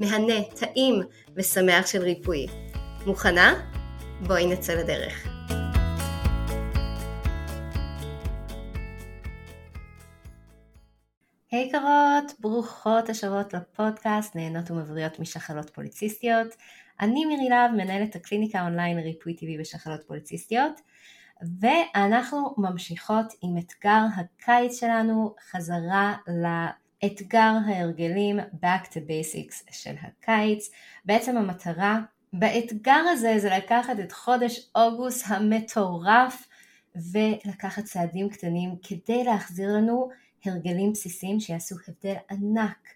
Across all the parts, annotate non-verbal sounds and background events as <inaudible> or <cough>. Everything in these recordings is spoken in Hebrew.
מהנה, טעים ושמח של ריפוי. מוכנה? בואי נצא לדרך. היי hey, קרות, ברוכות השבות לפודקאסט נהנות ומבריות משחלות פוליציסטיות. אני מירי להב, מנהלת הקליניקה אונליין ריפוי טבעי בשחלות פוליציסטיות, ואנחנו ממשיכות עם אתגר הקיץ שלנו חזרה ל... אתגר ההרגלים Back to Basics של הקיץ. בעצם המטרה באתגר הזה זה לקחת את חודש אוגוסט המטורף ולקחת צעדים קטנים כדי להחזיר לנו הרגלים בסיסיים שיעשו הבדל ענק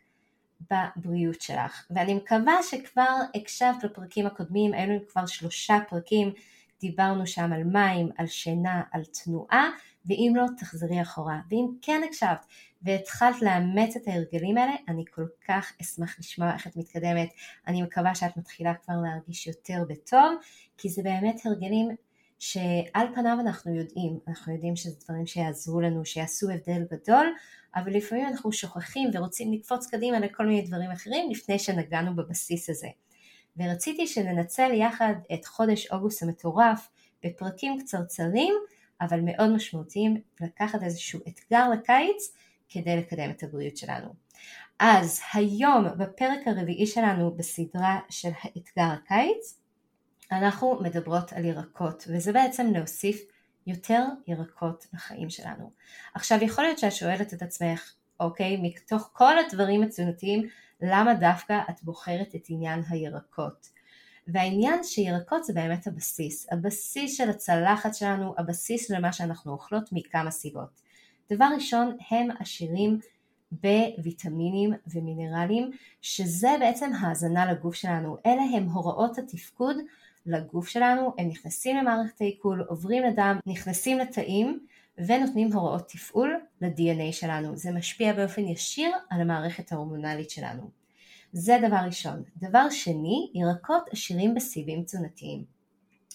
בבריאות שלך. ואני מקווה שכבר הקשבת לפרקים הקודמים, היינו כבר שלושה פרקים, דיברנו שם על מים, על שינה, על תנועה, ואם לא, תחזרי אחורה. ואם כן הקשבת והתחלת לאמץ את ההרגלים האלה, אני כל כך אשמח לשמוע איך את מתקדמת. אני מקווה שאת מתחילה כבר להרגיש יותר בטוב, כי זה באמת הרגלים שעל פניו אנחנו יודעים, אנחנו יודעים שזה דברים שיעזרו לנו, שיעשו הבדל גדול, אבל לפעמים אנחנו שוכחים ורוצים לקפוץ קדימה לכל מיני דברים אחרים לפני שנגענו בבסיס הזה. ורציתי שננצל יחד את חודש אוגוסט המטורף בפרקים קצרצרים, אבל מאוד משמעותיים, לקחת איזשהו אתגר לקיץ כדי לקדם את הבריאות שלנו. אז היום בפרק הרביעי שלנו בסדרה של האתגר הקיץ אנחנו מדברות על ירקות וזה בעצם להוסיף יותר ירקות לחיים שלנו. עכשיו יכול להיות שאת שואלת את עצמך אוקיי מתוך כל הדברים התזונתיים למה דווקא את בוחרת את עניין הירקות והעניין שירקות זה באמת הבסיס, הבסיס של הצלחת שלנו, הבסיס למה שאנחנו אוכלות מכמה סיבות. דבר ראשון, הם עשירים בוויטמינים ומינרלים, שזה בעצם האזנה לגוף שלנו. אלה הם הוראות התפקוד לגוף שלנו, הם נכנסים למערכת העיכול, עוברים לדם, נכנסים לתאים ונותנים הוראות תפעול ל-DNA שלנו. זה משפיע באופן ישיר על המערכת ההורמונלית שלנו. זה דבר ראשון. דבר שני, ירקות עשירים בסיבים תזונתיים.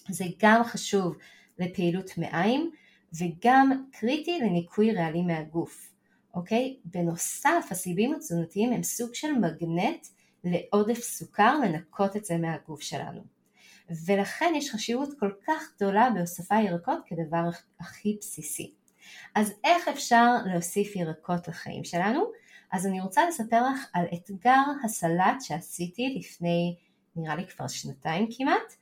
זה גם חשוב לפעילות מעיים וגם קריטי לניקוי רעלים מהגוף. אוקיי? בנוסף, הסיבים התזונתיים הם סוג של מגנט לעודף סוכר לנקות את זה מהגוף שלנו. ולכן יש חשיבות כל כך גדולה בהוספה ירקות כדבר הכי בסיסי. אז איך אפשר להוסיף ירקות לחיים שלנו? אז אני רוצה לספר לך על אתגר הסלט שעשיתי לפני נראה לי כבר שנתיים כמעט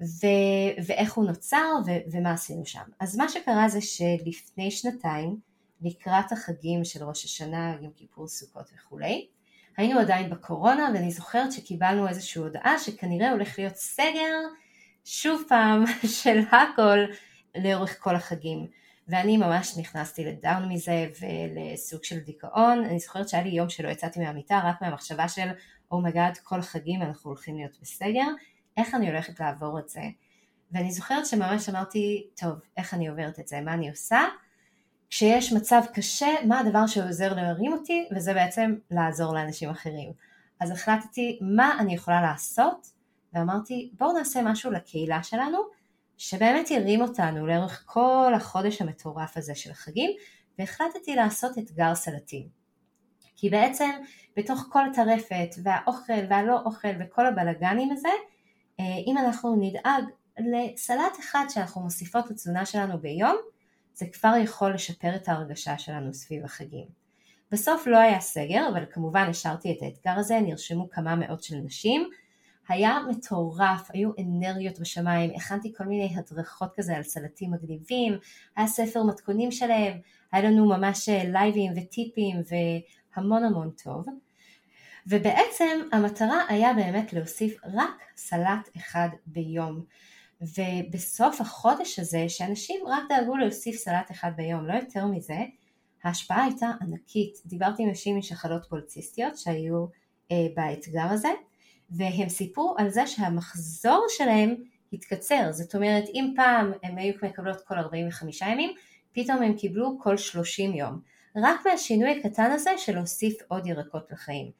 ו- ואיך הוא נוצר ו- ומה עשינו שם. אז מה שקרה זה שלפני שנתיים לקראת החגים של ראש השנה, יום כיפור, סוכות וכולי היינו עדיין בקורונה ואני זוכרת שקיבלנו איזושהי הודעה שכנראה הולך להיות סגר שוב פעם <laughs> של הכל לאורך כל החגים. ואני ממש נכנסתי ל down מזה ולסוג של דיכאון. אני זוכרת שהיה לי יום שלא יצאתי מהמיטה רק מהמחשבה של oh my god oh כל החגים אנחנו הולכים להיות בסגר, איך אני הולכת לעבור את זה? ואני זוכרת שממש אמרתי, טוב, איך אני עוברת את זה, מה אני עושה? כשיש מצב קשה, מה הדבר שעוזר להרים אותי? וזה בעצם לעזור לאנשים אחרים. אז החלטתי מה אני יכולה לעשות, ואמרתי בואו נעשה משהו לקהילה שלנו, שבאמת ירים אותנו לאורך כל החודש המטורף הזה של החגים, והחלטתי לעשות אתגר סלטים. כי בעצם בתוך כל הטרפת והאוכל והלא אוכל וכל הבלגנים הזה, אם אנחנו נדאג לסלט אחד שאנחנו מוסיפות לתזונה שלנו ביום, זה כבר יכול לשפר את ההרגשה שלנו סביב החגים. בסוף לא היה סגר, אבל כמובן השארתי את האתגר הזה, נרשמו כמה מאות של נשים, היה מטורף, היו אנרגיות בשמיים, הכנתי כל מיני הדרכות כזה על סלטים מגניבים, היה ספר מתכונים שלהם, היה לנו ממש לייבים וטיפים והמון המון טוב. ובעצם המטרה היה באמת להוסיף רק סלט אחד ביום. ובסוף החודש הזה, שאנשים רק דאגו להוסיף סלט אחד ביום, לא יותר מזה, ההשפעה הייתה ענקית. דיברתי עם נשים משחלות פולציסטיות שהיו אה, באתגר הזה, והם סיפרו על זה שהמחזור שלהם התקצר. זאת אומרת, אם פעם הם היו מקבלות כל 45 ימים, פתאום הם קיבלו כל 30 יום. רק מהשינוי הקטן הזה של להוסיף עוד ירקות לחיים.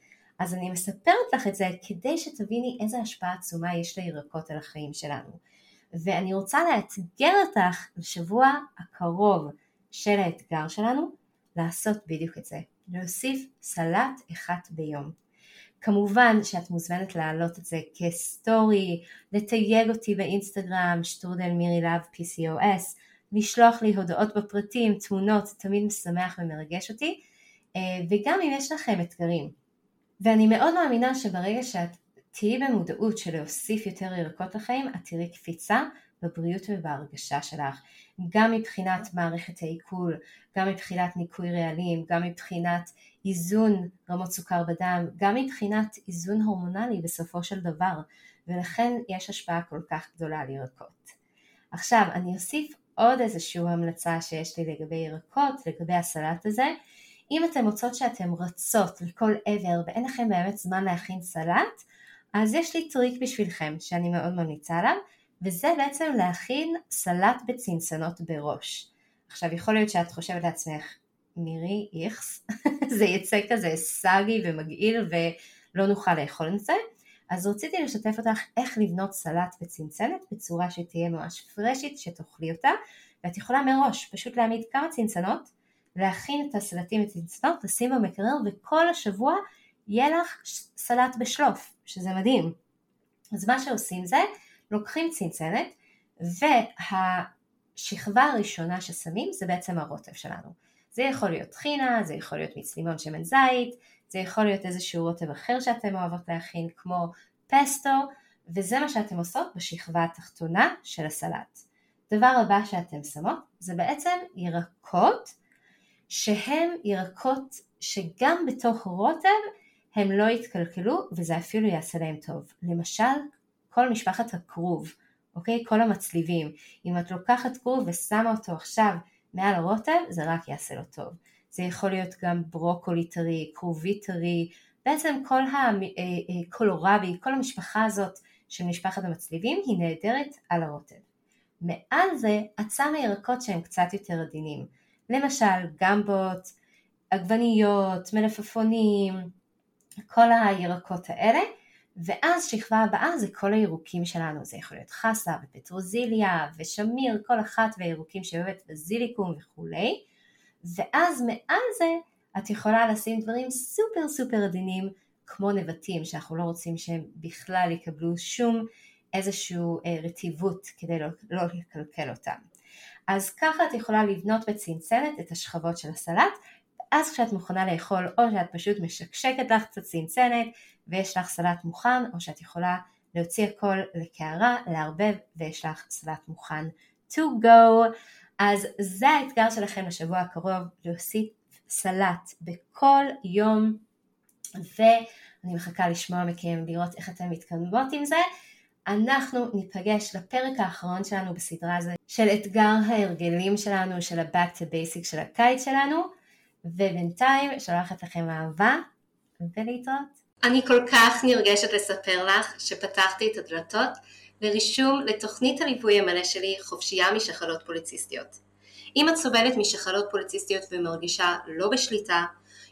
אז אני מספרת לך את זה כדי שתביני איזה השפעה עצומה יש לירקות על החיים שלנו. ואני רוצה לאתגר אותך לשבוע הקרוב של האתגר שלנו לעשות בדיוק את זה, להוסיף סלט אחד ביום. כמובן שאת מוזמנת להעלות את זה כסטורי, לתייג אותי באינסטגרם, שטרודל מירי להב PCOS, לשלוח לי הודעות בפרטים, תמונות, תמיד משמח ומרגש אותי, אה, וגם אם יש לכם אתגרים. ואני מאוד מאמינה שברגע שאת תהיי במודעות של להוסיף יותר ירקות לחיים, את תראי קפיצה בבריאות ובהרגשה שלך, גם מבחינת מערכת העיכול, גם מבחינת ניקוי רעלים, גם מבחינת איזון רמות סוכר בדם, גם מבחינת איזון הורמונלי בסופו של דבר, ולכן יש השפעה כל כך גדולה על ירקות. עכשיו, אני אוסיף עוד איזושהי המלצה שיש לי לגבי ירקות, לגבי הסלט הזה. אם אתן מוצאות שאתן רצות לכל עבר ואין לכם באמת זמן להכין סלט, אז יש לי טריק בשבילכם שאני מאוד ממליצה עליו, וזה בעצם להכין סלט בצנצנות בראש. עכשיו יכול להיות שאת חושבת לעצמך, מירי איכס, <laughs> זה יצא כזה סאגי ומגעיל ולא נוכל לאכול את זה, אז רציתי לשתף אותך איך לבנות סלט בצנצנת בצורה שתהיה ממש פרשית, שתאכלי אותה, ואת יכולה מראש פשוט להעמיד כמה צנצנות, להכין את הסלטים בצנצנות, לשים במקרר וכל השבוע יהיה לך סלט בשלוף, שזה מדהים. אז מה שעושים זה, לוקחים צנצנת והשכבה הראשונה ששמים זה בעצם הרוטב שלנו. זה יכול להיות טחינה, זה יכול להיות מיץ לימון שמן זית, זה יכול להיות איזשהו רוטב אחר שאתם אוהבות להכין כמו פסטו, וזה מה שאתם עושות בשכבה התחתונה של הסלט. דבר הבא שאתם שמות זה בעצם ירקות שהם ירקות שגם בתוך רוטב הם לא יתקלקלו וזה אפילו יעשה להם טוב. למשל, כל משפחת הכרוב, אוקיי? כל המצליבים. אם את לוקחת כרוב ושמה אותו עכשיו מעל הרוטב, זה רק יעשה לו טוב. זה יכול להיות גם ברוקולי טרי, כרובי טרי, בעצם כל הקולורבי, אה, אה, כל המשפחה הזאת של משפחת המצליבים היא נהדרת על הרוטב. מעל זה את שמה ירקות שהם קצת יותר עדינים, למשל גמבות, עגבניות, מלפפונים, כל הירקות האלה, ואז שכבה הבאה זה כל הירוקים שלנו, זה יכול להיות חסה ופטרוזיליה ושמיר, כל אחת והירוקים שאוהבת בזיליקום וכולי, ואז מעל זה את יכולה לשים דברים סופר סופר עדינים כמו נבטים שאנחנו לא רוצים שהם בכלל יקבלו שום איזושהי אה, רטיבות כדי לא, לא לקלקל אותם. אז ככה את יכולה לבנות בצנצנת את השכבות של הסלט, ואז כשאת מוכנה לאכול או שאת פשוט משקשקת לך קצת צנצנת ויש לך סלט מוכן, או שאת יכולה להוציא הכל לקערה, לערבב ויש לך סלט מוכן to go. אז זה האתגר שלכם לשבוע הקרוב, להוסיף סלט בכל יום, ואני מחכה לשמוע מכם, לראות איך אתן מתקדמות עם זה. אנחנו ניפגש לפרק האחרון שלנו בסדרה הזו של אתגר ההרגלים שלנו, של ה-Back to Basic של הקיץ שלנו, ובינתיים שולחת לכם אהבה ולהתראות. אני כל כך נרגשת לספר לך שפתחתי את הדלתות לרישום לתוכנית הליווי המלא שלי חופשייה משחלות פוליציסטיות. אם את סובלת משחלות פוליציסטיות ומרגישה לא בשליטה,